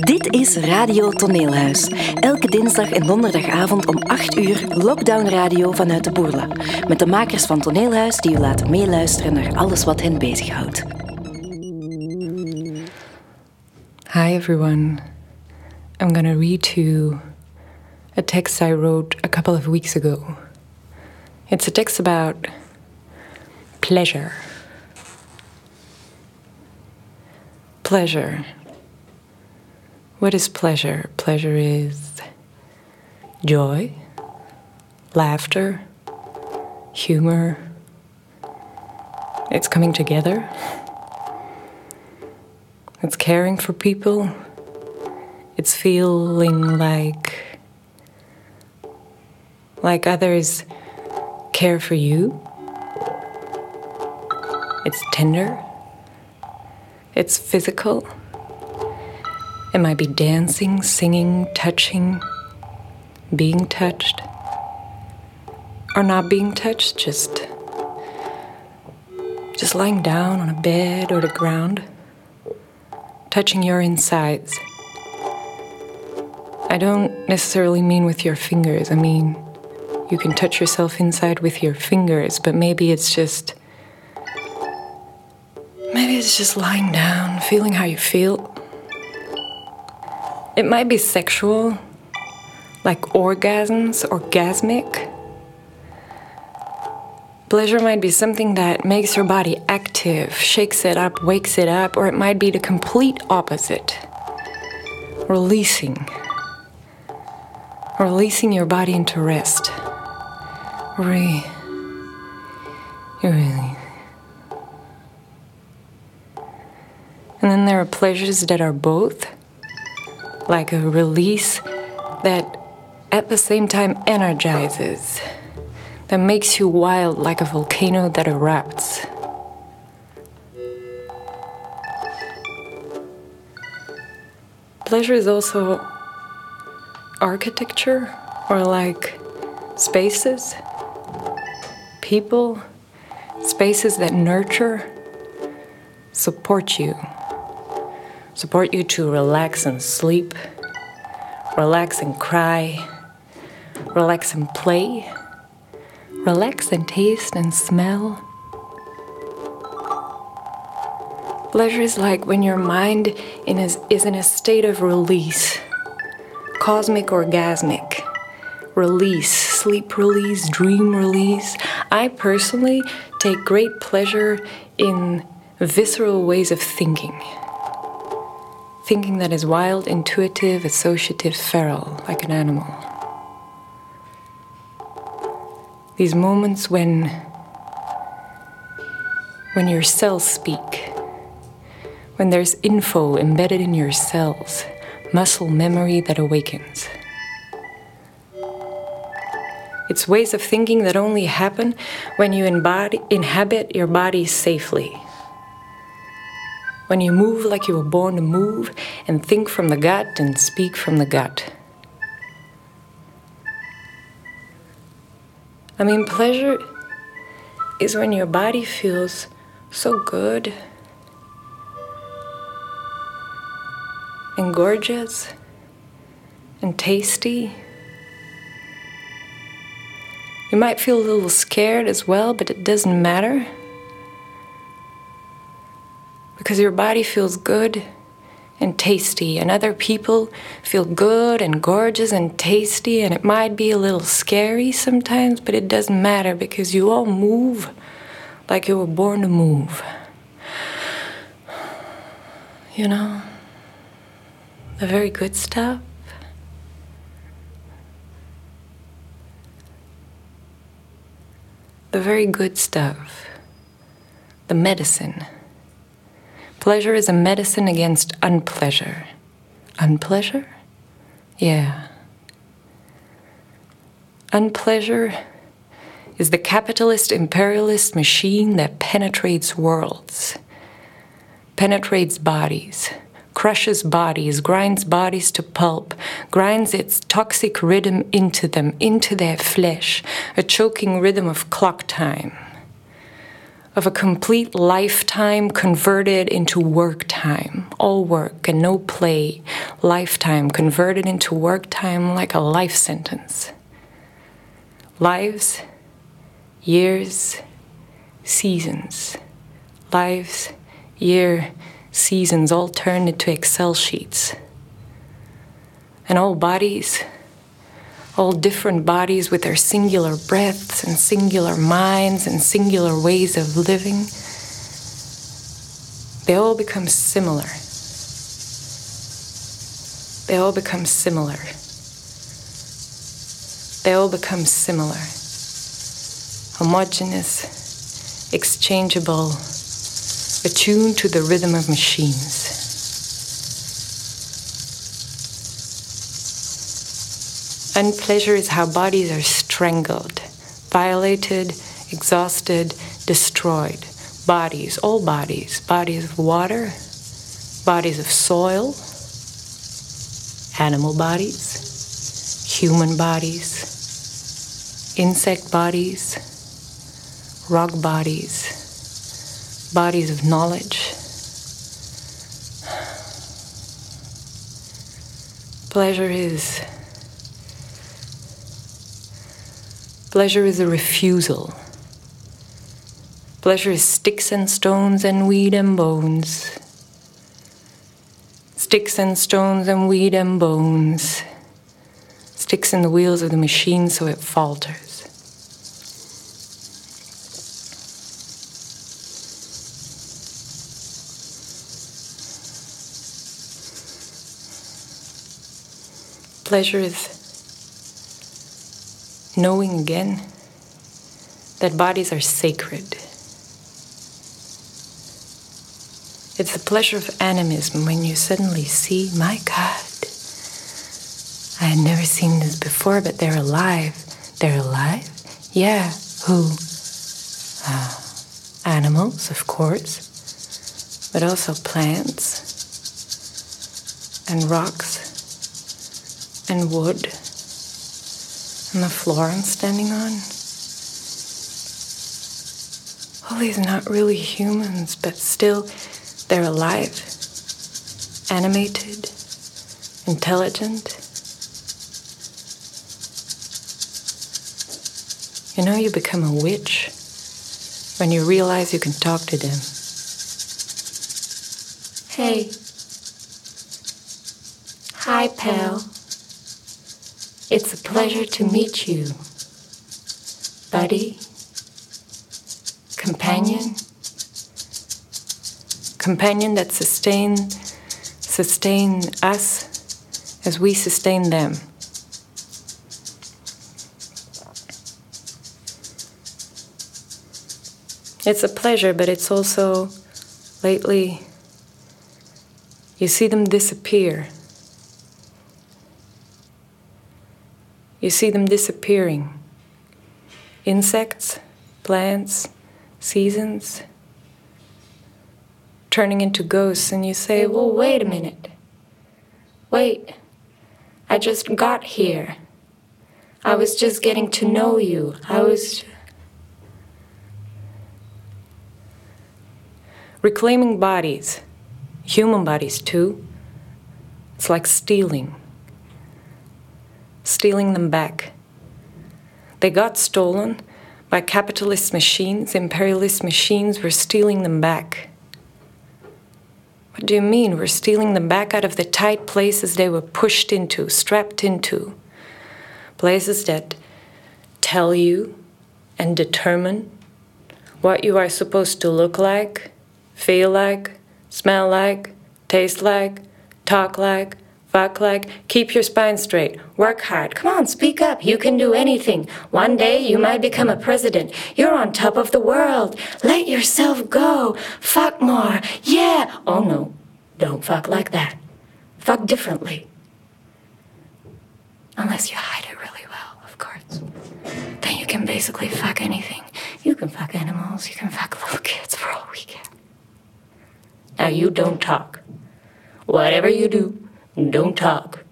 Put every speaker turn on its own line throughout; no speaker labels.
Dit is Radio Toneelhuis. Elke dinsdag en donderdagavond om 8 uur Lockdown Radio vanuit de Boerla. Met de makers van Toneelhuis die u laten meeluisteren naar alles wat hen bezighoudt.
Hi everyone. I'm going to read to you a text I wrote a couple of weeks ago. It's a text about pleasure. Pleasure. What is pleasure? Pleasure is joy, laughter, humor. It's coming together. It's caring for people. It's feeling like like others care for you. It's tender. It's physical. It might be dancing, singing, touching, being touched, or not being touched, just just lying down on a bed or the ground, touching your insides. I don't necessarily mean with your fingers. I mean, you can touch yourself inside with your fingers, but maybe it's just maybe it's just lying down, feeling how you feel. It might be sexual, like orgasms, orgasmic. Pleasure might be something that makes your body active, shakes it up, wakes it up, or it might be the complete opposite. Releasing. Releasing your body into rest. Re. Really. And then there are pleasures that are both like a release that at the same time energizes, that makes you wild like a volcano that erupts. Pleasure is also architecture or like spaces, people, spaces that nurture, support you. Support you to relax and sleep, relax and cry, relax and play, relax and taste and smell. Pleasure is like when your mind in is, is in a state of release, cosmic orgasmic, release, sleep release, dream release. I personally take great pleasure in visceral ways of thinking thinking that is wild, intuitive, associative, feral, like an animal. These moments when when your cells speak, when there's info embedded in your cells, muscle memory that awakens. It's ways of thinking that only happen when you embody, inhabit your body safely when you move like you were born to move and think from the gut and speak from the gut. I mean, pleasure is when your body feels so good and gorgeous and tasty. You might feel a little scared as well, but it doesn't matter because your body feels good and tasty, and other people feel good and gorgeous and tasty, and it might be a little scary sometimes, but it doesn't matter because you all move like you were born to move. You know, the very good stuff. The very good stuff. The medicine. Pleasure is a medicine against unpleasure. Unpleasure? Yeah. Unpleasure is the capitalist imperialist machine that penetrates worlds, penetrates bodies, crushes bodies, grinds bodies to pulp, grinds its toxic rhythm into them, into their flesh, a choking rhythm of clock time, of a complete lifetime converted into work time, all work and no play, lifetime converted into work time like a life sentence. Lives, years, seasons, lives, year, seasons all turned into Excel sheets. And all bodies, all different bodies with their singular breaths and singular minds and singular ways of living, they all become similar. They all become similar. They all become similar. Homogeneous, exchangeable, attuned to the rhythm of machines. Unpleasure is how bodies are strangled, violated, exhausted, destroyed. Bodies, all bodies, bodies of water, bodies of soil, animal bodies, human bodies, insect bodies, rock bodies bodies of knowledge. Pleasure is. Pleasure is a refusal. Pleasure is sticks and stones and weed and bones. Sticks and stones and weed and bones. Sticks in the wheels of the machine so it falters. Pleasure is knowing again that bodies are sacred. It's the pleasure of animism when you suddenly see, my God, I had never seen this before, but they're alive. They're alive? Yeah. Who? Uh, animals, of course, but also plants and rocks and wood and the floor I'm standing on. All these not really humans, but still they're alive, animated, intelligent. You know, you become a witch when you realize you can talk to them.
Hey. Hi, pal. It's a pleasure to meet you, buddy, companion,
companion that sustain sustain us as we sustain them. It's a pleasure, but it's also lately you see them disappear. You see them disappearing. Insects, plants, seasons, turning into ghosts, and you say,
Well, wait a minute. Wait, I just got here. I was just getting to know you. I was.
Reclaiming bodies, human bodies too, it's like stealing stealing them back. They got stolen by capitalist machines, imperialist machines, we're stealing them back. What do you mean? We're stealing them back out of the tight places they were pushed into, strapped into. Places that tell you and determine what you are supposed to look like, feel like, smell like, taste like, talk like, Fuck like, keep your spine straight, work hard. Come on, speak up. You can do anything. One day you might become a president. You're on top of the world. Let yourself go. Fuck more. Yeah. Oh no, don't fuck like that. Fuck differently. Unless you hide it really well, of course. Then you can basically fuck anything. You can fuck animals, you can fuck little kids for all we care. Now you don't talk.
Whatever you do, don't talk.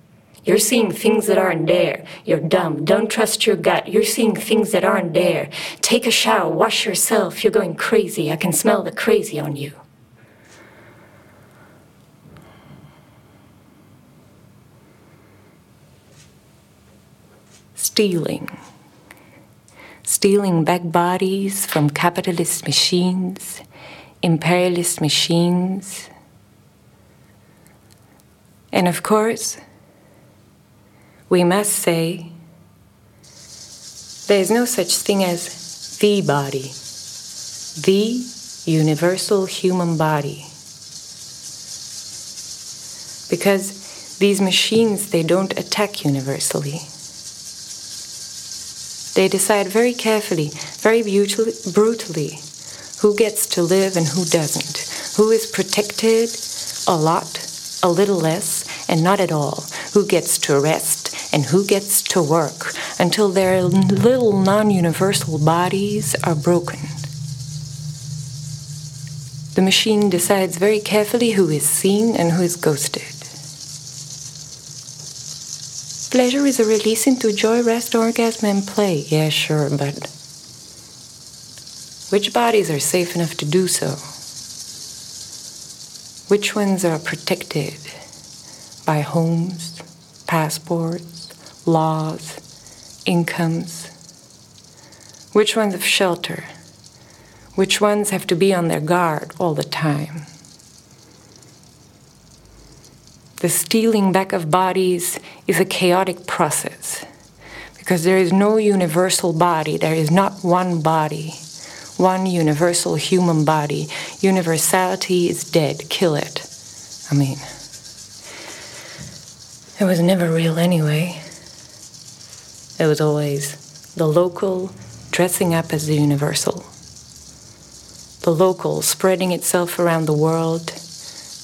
You're seeing things that aren't there. You're dumb. Don't trust your gut. You're seeing things that aren't there. Take a shower. Wash yourself. You're going crazy. I can smell the crazy on you.
Stealing. Stealing back bodies from capitalist machines, imperialist machines. And of course, we must say there is no such thing as the body, the universal human body. Because these machines, they don't attack universally. They decide very carefully, very brutally, who gets to live and who doesn't, who is protected a lot, a little less, and not at all, who gets to rest and who gets to work until their little non universal bodies are broken. The machine decides very carefully who is seen and who is ghosted. Pleasure is a release into joy, rest, orgasm, and play. Yeah, sure, but which bodies are safe enough to do so? Which ones are protected by homes, passports, laws, incomes? Which ones have shelter? Which ones have to be on their guard all the time? The stealing back of bodies is a chaotic process because there is no universal body, there is not one body, one universal human body. Universality is dead, kill it. I mean, it was never real anyway. It was always the local dressing up as the universal. The local spreading itself around the world,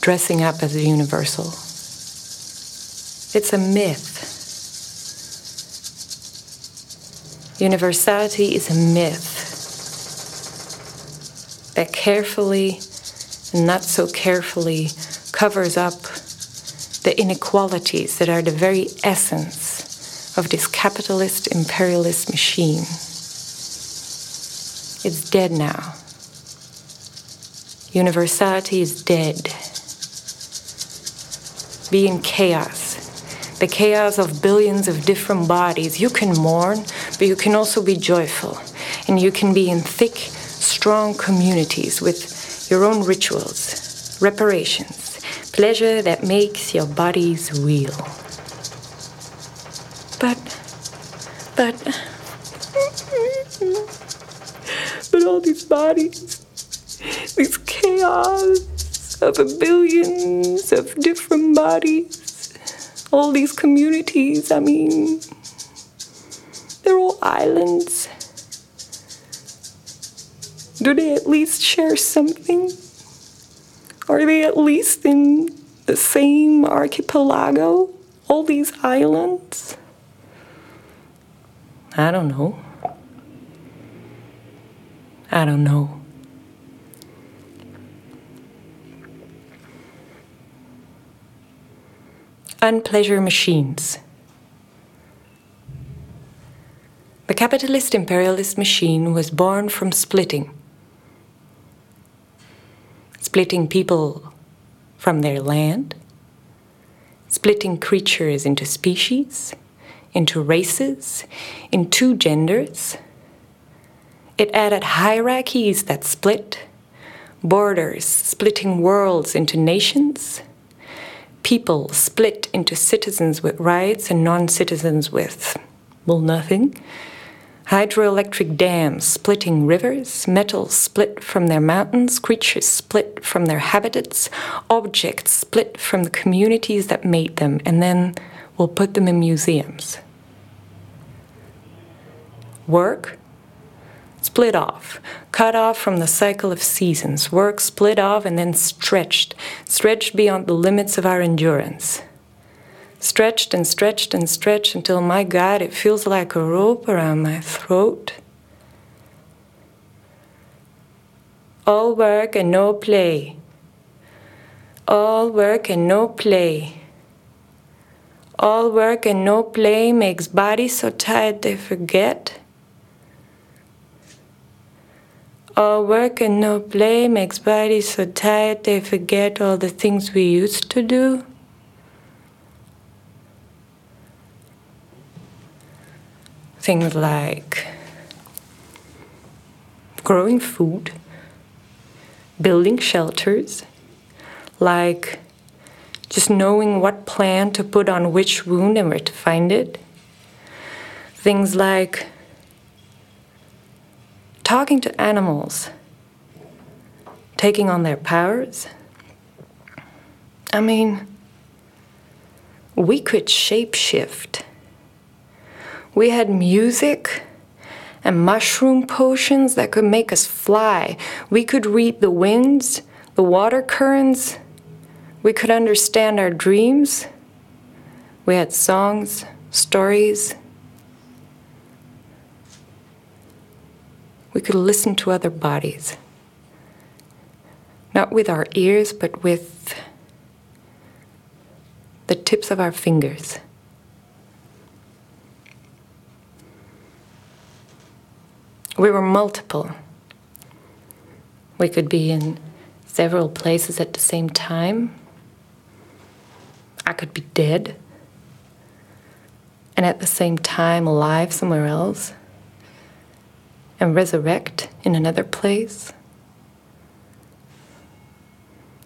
dressing up as the universal. It's a myth. Universality is a myth that carefully and not so carefully covers up the inequalities that are the very essence of this capitalist imperialist machine. It's dead now. Universality is dead. Be in chaos. The chaos of billions of different bodies. You can mourn, but you can also be joyful. And you can be in thick, strong communities with your own rituals, reparations, pleasure that makes your bodies real. But, but, but all these bodies, this chaos of a billions of different bodies, all these communities, I mean, they're all islands. Do they at least share something? Are they at least in the same archipelago? All these islands? I don't know. I don't know. Unpleasure machines. The capitalist imperialist machine was born from splitting. Splitting people from their land, splitting creatures into species into races, into genders. It added hierarchies that split, borders splitting worlds into nations, people split into citizens with rights and non citizens with, well, nothing. Hydroelectric dams splitting rivers, metals split from their mountains, creatures split from their habitats, objects split from the communities that made them, and then we'll put them in museums. Work? Split off, cut off from the cycle of seasons, work split off and then stretched, stretched beyond the limits of our endurance. Stretched and stretched and stretched until, my God, it feels like a rope around my throat. All work and no play. All work and no play. All work and no play makes bodies so tired they forget. All work and no play makes bodies so tired they forget all the things we used to do. Things like growing food, building shelters, like just knowing what plant to put on which wound and where to find it. Things like talking to animals, taking on their powers. I mean, we could shapeshift. We had music and mushroom potions that could make us fly. We could read the winds, the water currents. We could understand our dreams. We had songs, stories. We could listen to other bodies. Not with our ears, but with the tips of our fingers. We were multiple. We could be in several places at the same time. I could be dead and at the same time alive somewhere else and resurrect in another place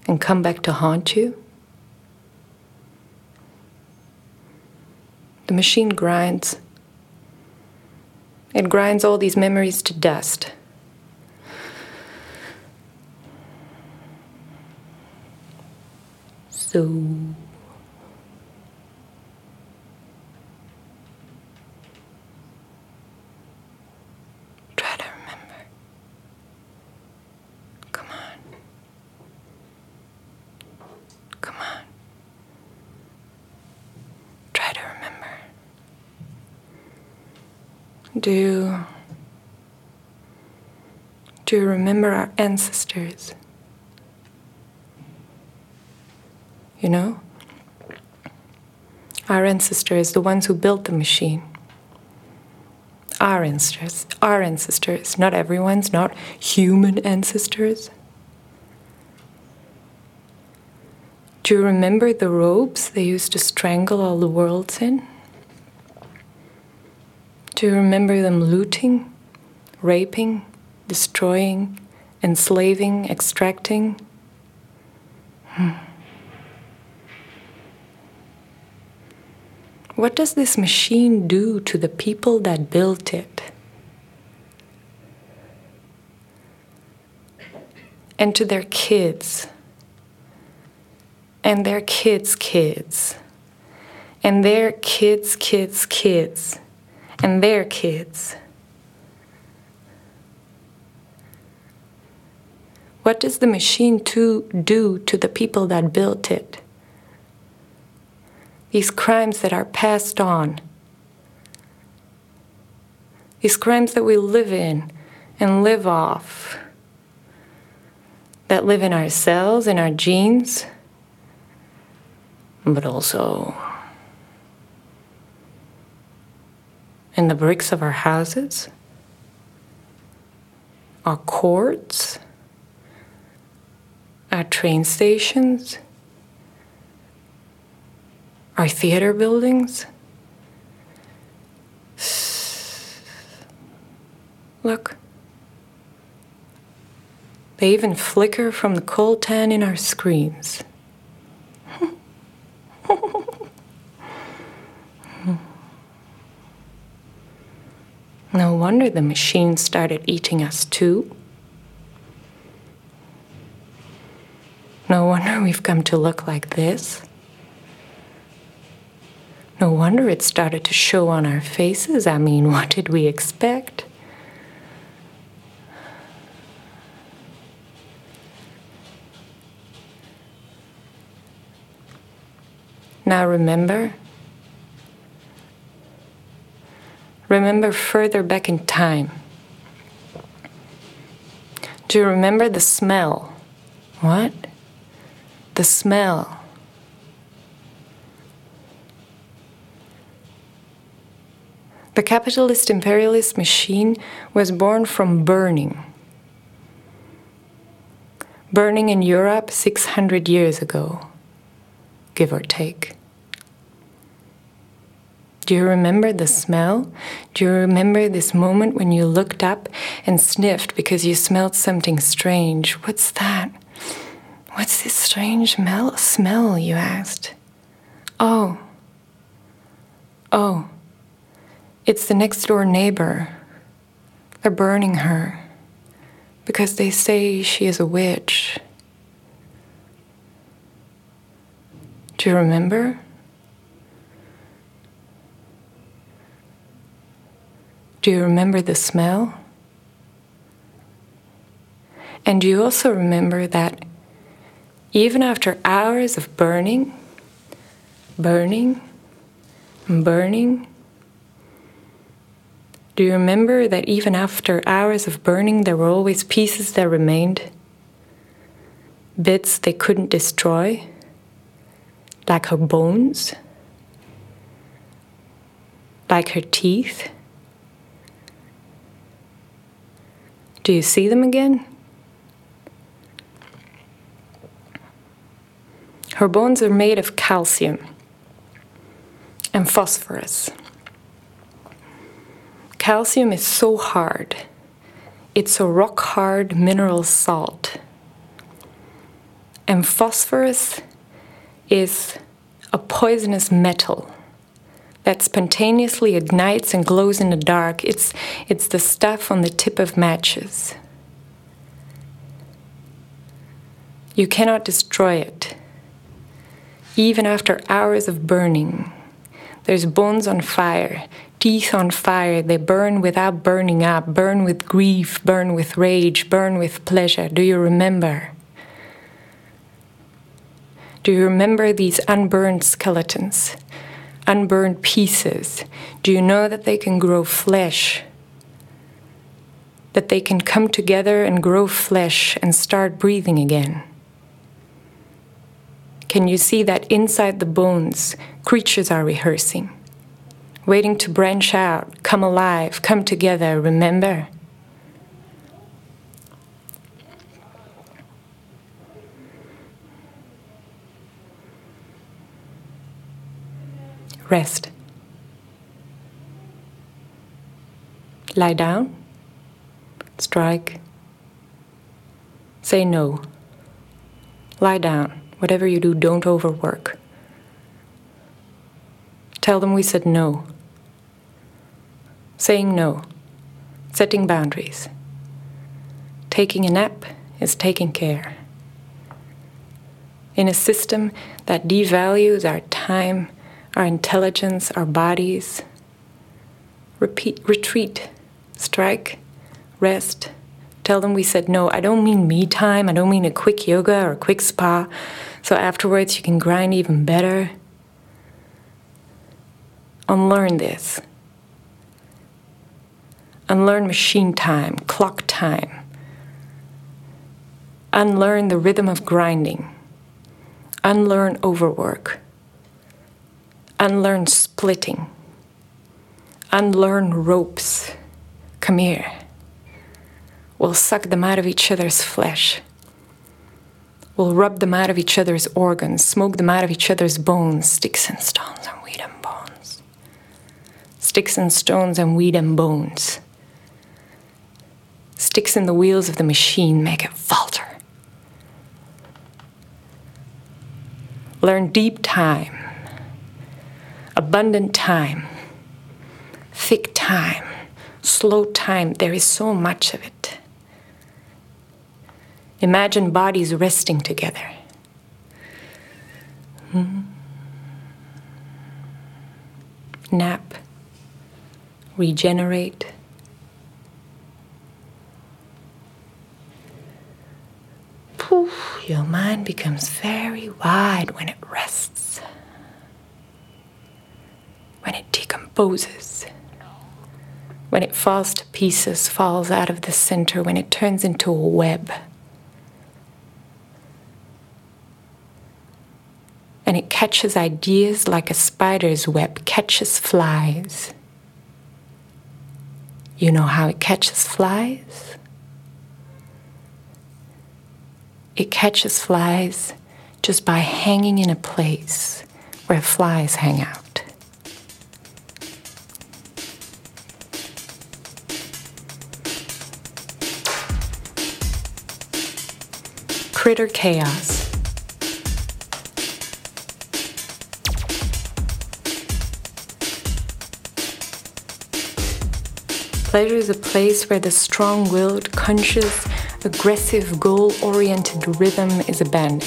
and come back to haunt you. The machine grinds it grinds all these memories to dust. So. Try to remember. Come on. Come on. Try to remember. Do do you remember our ancestors? You know? Our ancestors, the ones who built the machine. Our ancestors, our ancestors, not everyone's, not human ancestors. Do you remember the robes they used to strangle all the worlds in? Do you remember them looting, raping, destroying, enslaving, extracting? Hmm. What does this machine do to the people that built it? And to their kids, and their kids' kids, and their kids' kids' kids and their kids. What does the machine to do to the people that built it? These crimes that are passed on. These crimes that we live in and live off. That live in our cells, in our genes, but also in the bricks of our houses, our courts, our train stations, our theater buildings. Look. They even flicker from the coltan in our screens. No wonder the machine started eating us too. No wonder we've come to look like this. No wonder it started to show on our faces. I mean, what did we expect? Now remember, Remember further back in time. Do you remember the smell? What? The smell. The capitalist imperialist machine was born from burning. Burning in Europe 600 years ago, give or take. Do you remember the smell? Do you remember this moment when you looked up and sniffed because you smelled something strange? What's that? What's this strange smell, smell you asked? Oh. Oh. It's the next door neighbor. They're burning her because they say she is a witch. Do you remember? Do you remember the smell? And do you also remember that even after hours of burning, burning, burning, do you remember that even after hours of burning, there were always pieces that remained? Bits they couldn't destroy, like her bones, like her teeth? Do you see them again? Her bones are made of calcium and phosphorus. Calcium is so hard, it's a rock hard mineral salt. And phosphorus is a poisonous metal that spontaneously ignites and glows in the dark. It's, it's the stuff on the tip of matches. You cannot destroy it, even after hours of burning. There's bones on fire, teeth on fire. They burn without burning up, burn with grief, burn with rage, burn with pleasure. Do you remember? Do you remember these unburned skeletons? Unburned pieces? Do you know that they can grow flesh? That they can come together and grow flesh and start breathing again? Can you see that inside the bones, creatures are rehearsing, waiting to branch out, come alive, come together, remember? Rest. Lie down. Strike. Say no. Lie down. Whatever you do, don't overwork. Tell them we said no. Saying no. Setting boundaries. Taking a nap is taking care. In a system that devalues our time our intelligence, our bodies. Repeat, retreat, strike, rest. Tell them we said no. I don't mean me time. I don't mean a quick yoga or a quick spa. So afterwards you can grind even better. Unlearn this. Unlearn machine time, clock time. Unlearn the rhythm of grinding. Unlearn overwork unlearn splitting, unlearn ropes. Come here. We'll suck them out of each other's flesh. We'll rub them out of each other's organs, smoke them out of each other's bones, sticks and stones and weed and bones. Sticks and stones and weed and bones. Sticks in the wheels of the machine make it falter. Learn deep time abundant time, thick time, slow time. There is so much of it. Imagine bodies resting together. Hmm. Nap, regenerate. Poof, your mind becomes very wide when it rests when it decomposes, when it falls to pieces, falls out of the center, when it turns into a web. And it catches ideas like a spider's web catches flies. You know how it catches flies? It catches flies just by hanging in a place where flies hang out. Critter Chaos. Pleasure is a place where the strong willed, conscious, aggressive, goal oriented rhythm is abandoned.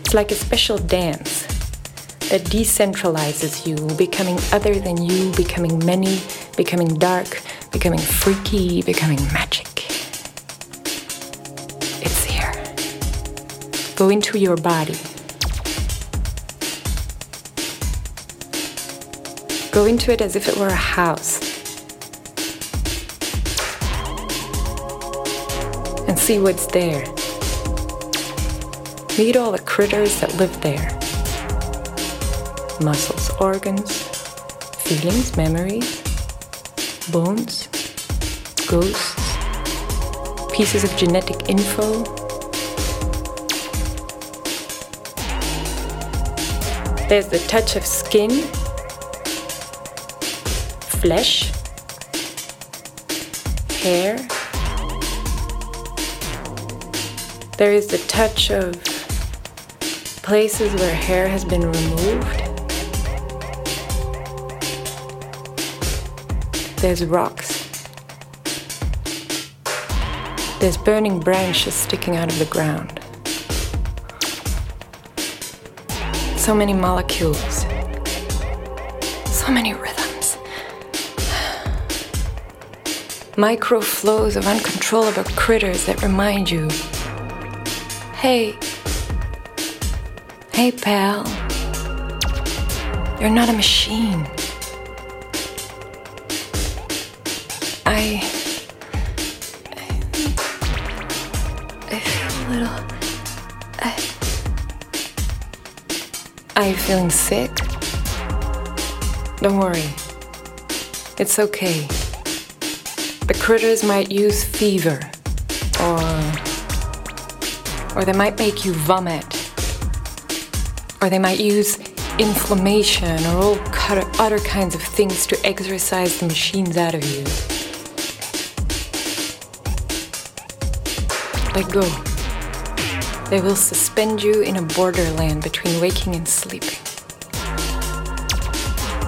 It's like a special dance that decentralizes you, becoming other than you, becoming many, becoming dark, becoming freaky, becoming magic. Go into your body. Go into it as if it were a house. And see what's there. Meet all the critters that live there muscles, organs, feelings, memories, bones, ghosts, pieces of genetic info. There's the touch of skin flesh, hair. There is the touch of places where hair has been removed. There's rocks. There's burning branches sticking out of the ground. So many molecules. So many rhythms. micro flows of uncontrollable critters that remind you hey, hey, pal, you're not a machine. Are you feeling sick? Don't worry. It's okay. The critters might use fever, or, or they might make you vomit, or they might use inflammation or all other kinds of things to exercise the machines out of you. Let go. They will suspend you in a borderland between waking and sleeping.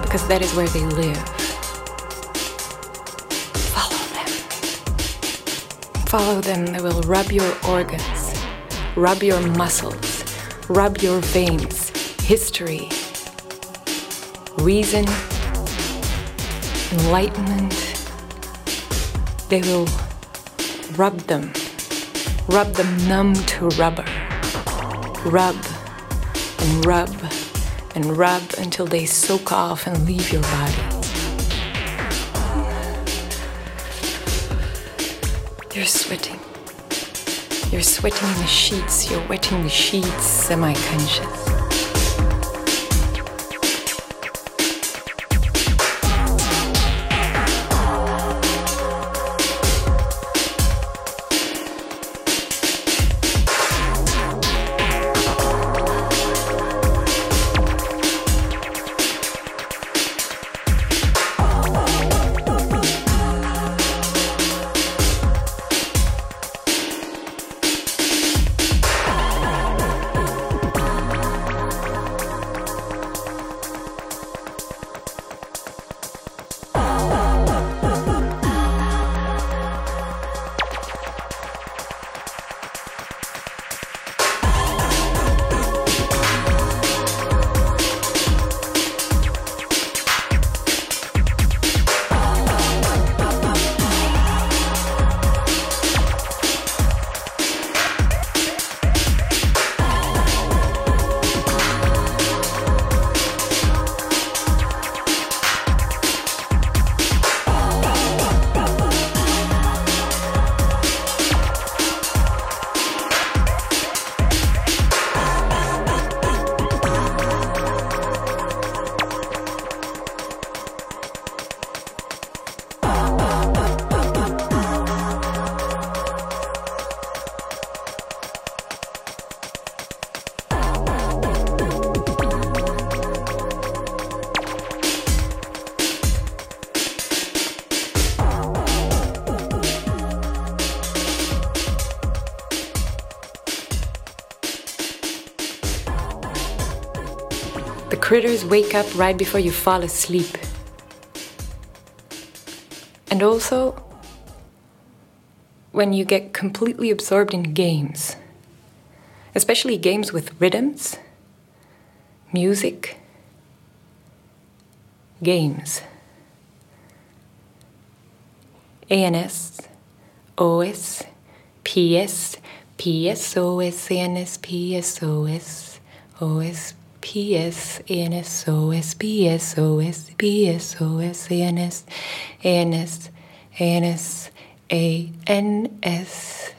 Because that is where they live. Follow them, Follow them, they will rub your organs, rub your muscles, rub your veins, history, reason, enlightenment. They will rub them, rub them numb to rubber, rub and rub and rub until they soak off and leave your body. You're sweating. You're sweating in the sheets. You're wetting the sheets, semi conscious. Critters wake up right before you fall asleep. And also, when you get completely absorbed in games, especially games with rhythms, music, games. ANS, OS, PS, PSOS, ANS, PSOS, OS, PS, OS, PSOS, ANS, ANS, ANS, ANS.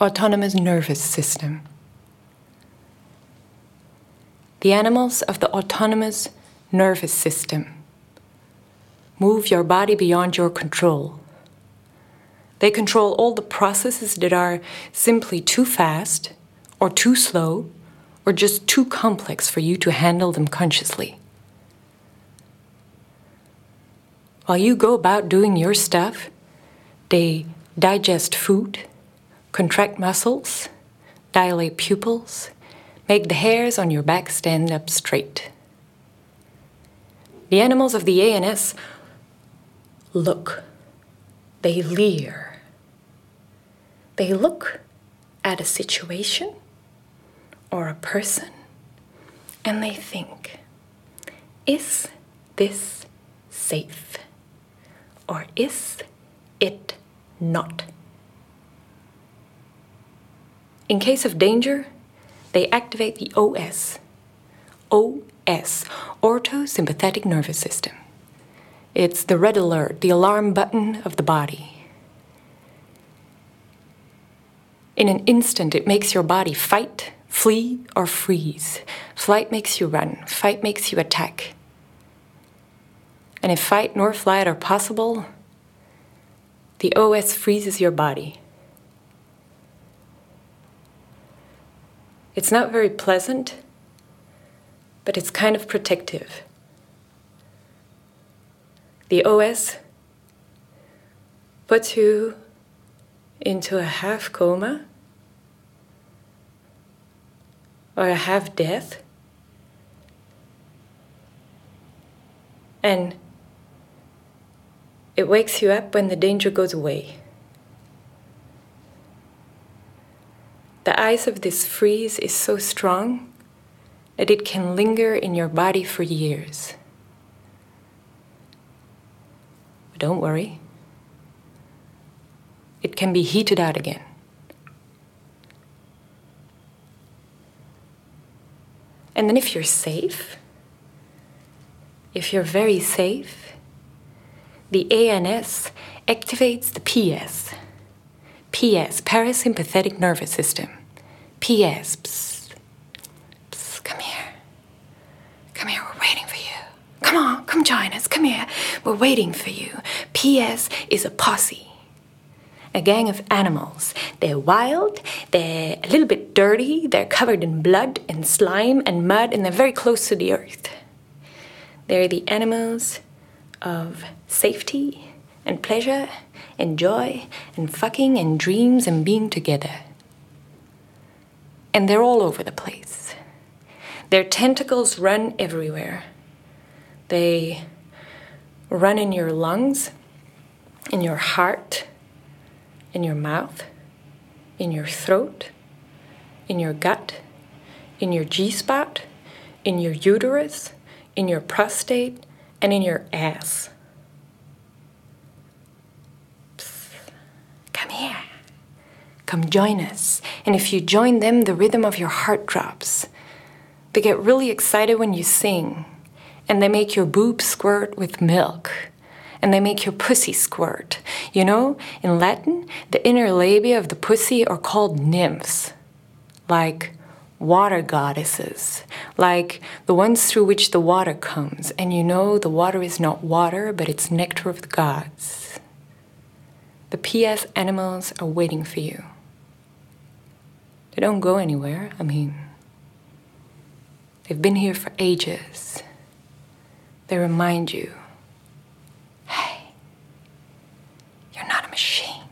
Autonomous nervous system. The animals of the autonomous nervous system move your body beyond your control. They control all the processes that are simply too fast or too slow or just too complex for you to handle them consciously. While you go about doing your stuff, they digest food, contract muscles, dilate pupils, make the hairs on your back stand up straight. The animals of the ANS look, they leer, they look at a situation or a person and they think, is this safe? or is it not? In case of danger, they activate the OS. OS, orthosympathetic nervous system. It's the red alert, the alarm button of the body. In an instant, it makes your body fight, flee, or freeze. Flight makes you run, fight makes you attack. And if fight nor flight are possible, the OS freezes your body. It's not very pleasant, but it's kind of protective. The OS puts you into a half coma or a half death. And it wakes you up when the danger goes away. The ice of this freeze is so strong that it can linger in your body for years. But don't worry, it can be heated out again. And then, if you're safe, if you're very safe, the ANS activates the PS. PS, parasympathetic nervous system. PS, psst, come here. Come here, we're waiting for you. Come on, come join us, come here. We're waiting for you. PS is a posse. A gang of animals. They're wild, they're a little bit dirty, they're covered in blood and slime and mud, and they're very close to the earth. They're the animals of safety and pleasure and joy and fucking and dreams and being together. And they're all over the place. Their tentacles run everywhere. They run in your lungs, in your heart, in your mouth, in your throat, in your gut, in your G spot, in your uterus, in your prostate, and in your ass. Come here. Come join us. And if you join them, the rhythm of your heart drops. They get really excited when you sing, and they make your boobs squirt with milk. And they make your pussy squirt. You know, in Latin, the inner labia of the pussy are called nymphs. Like water goddesses, like the ones through which the water comes. And you know the water is not water, but it's nectar of the gods. The PS animals are waiting for you. They don't go anywhere. I mean, they've been here for ages. They remind you hey, you're not a machine.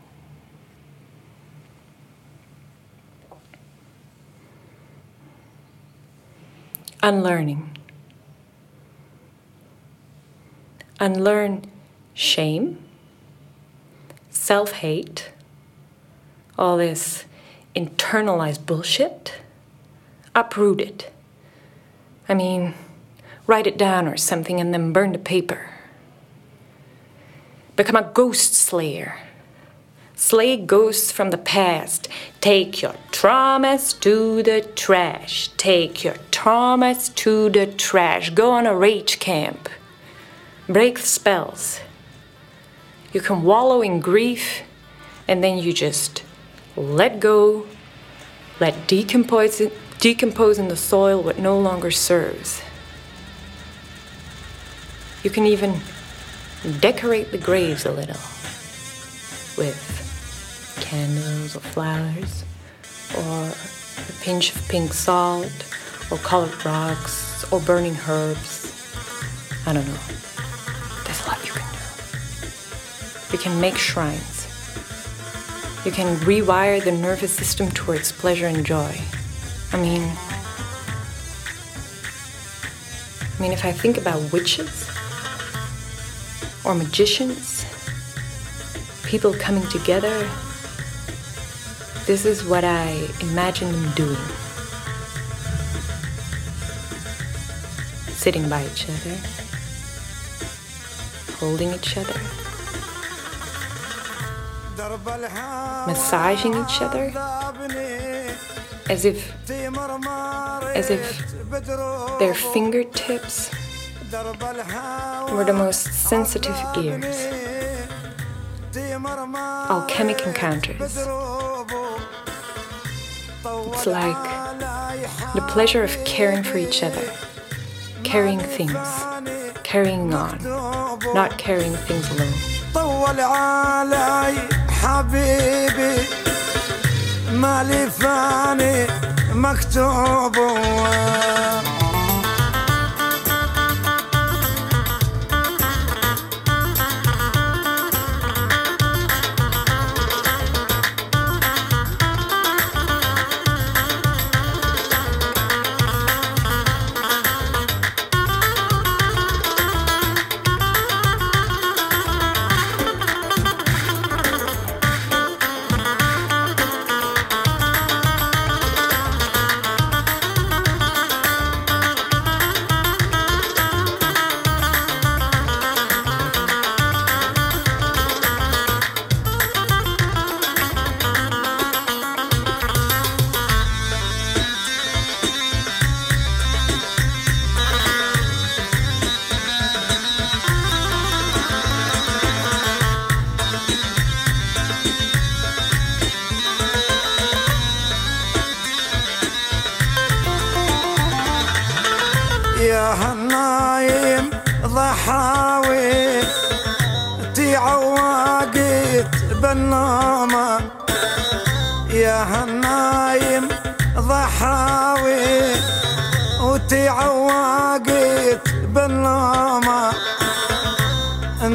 unlearning. Unlearn shame, self hate, all this internalized bullshit. Uproot it. I mean, write it down or something and then burn the paper. Become a ghost slayer. Slay ghosts from the past. Take your traumas to the trash. Take your traumas to the trash. Go on a rage camp. Break the spells. You can wallow in grief and then you just let go, let decompose, decompose in the soil what no longer serves. You can even decorate the graves a little with candles or flowers or a pinch of pink salt or colored rocks or burning herbs. I don't know. There's a lot you can do. You can make shrines. You can rewire the nervous system towards pleasure and joy. I mean, I mean, if I think about witches or magicians, people coming together this is what I imagine them doing. Sitting by each other, holding each other, massaging each other as if as if their fingertips were the most sensitive ears. Alchemic encounters. It's like the pleasure of caring for each other, carrying things, carrying on, not carrying things alone. طول علي حبيبي مالي فاني مكتوب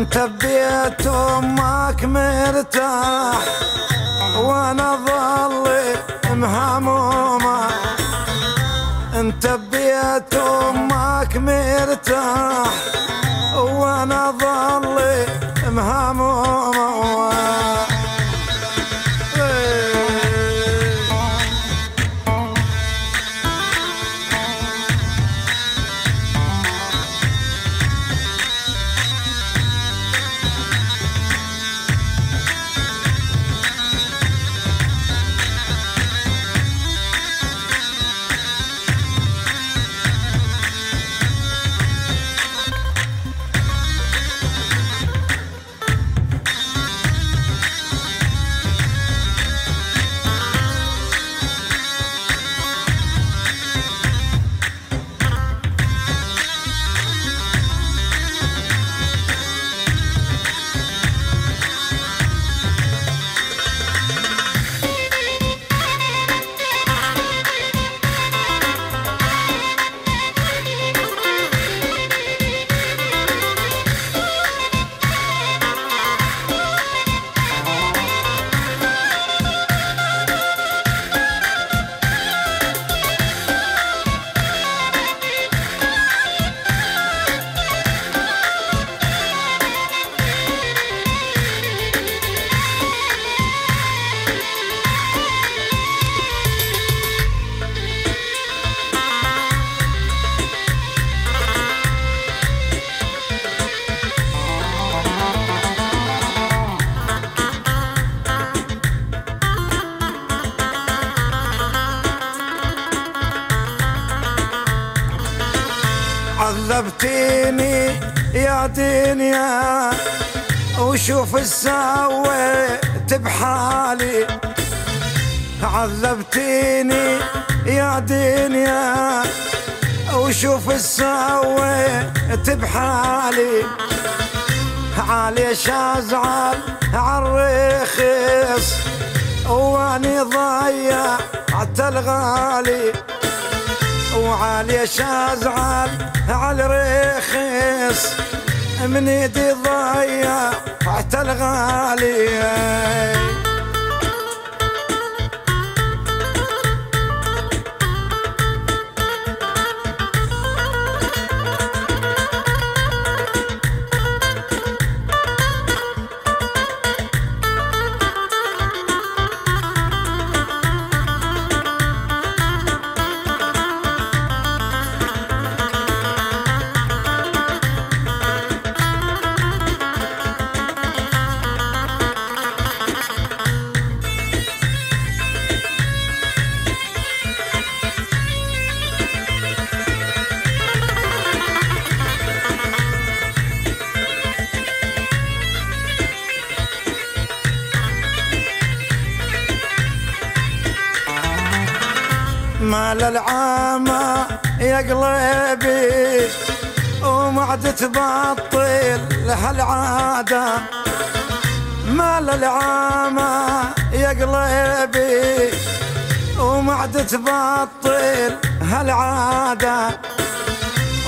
انت ببيت أمك مرتاح وأنا ظلي مهمومة. انت ببيت أمك مرتاح وشوف السويت بحالي عذبتيني يا دنيا وشوف السويت بحالي عاليش ازعل عالرخيص واني ضيعت الغالي. وعاليش ازعل عالرخيص من ايدي ضيعت الغالي. العامة يا قلبي وما عاد تبطل هالعادة. مال العامة يا قلبي وما عاد تبطل هالعادة.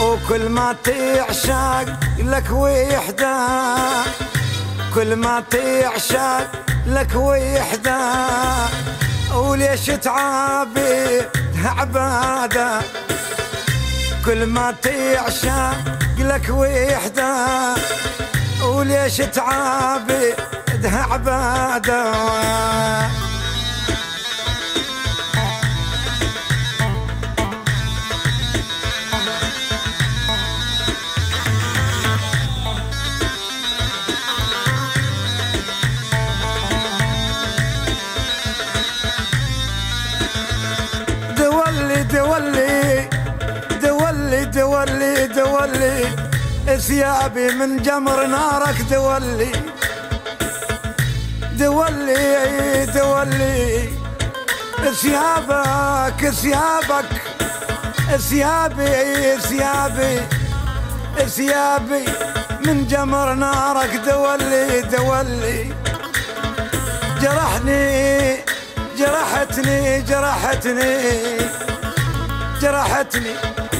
وكل ما تعشق لك وحدة كل ما تعشق لك وحدة. وليش تعابي؟ عبادة كل ما تعشق لك وحدة. وليش تعابي عبادة دولي ثيابي من جمر نارك دولي دولي دولي ثيابك ثيابك. ثيابي ثيابي. ثيابي من جمر نارك دولي دولي جرحني جرحتني جرحتني. جرحتني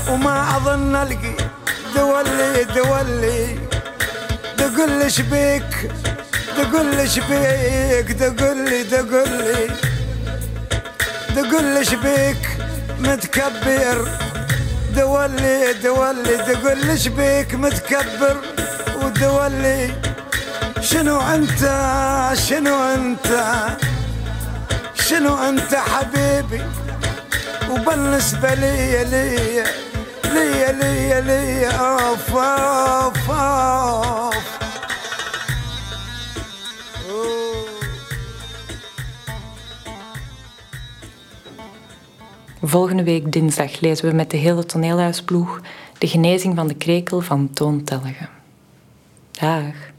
وما أظن ألقي. دولي دولي. دقل شبيك دقل شبيك دقلي دقلي. دقل شبيك متكبر. دولي دولي. دقل شبيك متكبر ودولي. شنو أنت؟ شنو أنت؟ شنو أنت حبيبي؟ وبالنسبة لي ليا لي لي لي اوف اوف اوف
Volgende week dinsdag lezen we met de hele toneelhuisploeg De genezing van de krekel van Toon Tellige. Dag.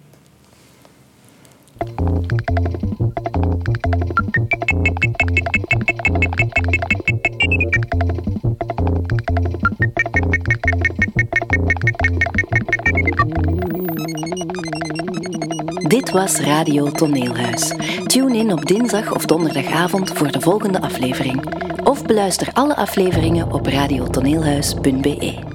Dit was Radio Toneelhuis. Tune in op dinsdag of donderdagavond voor de volgende aflevering. Of beluister alle afleveringen op radiotoneelhuis.be.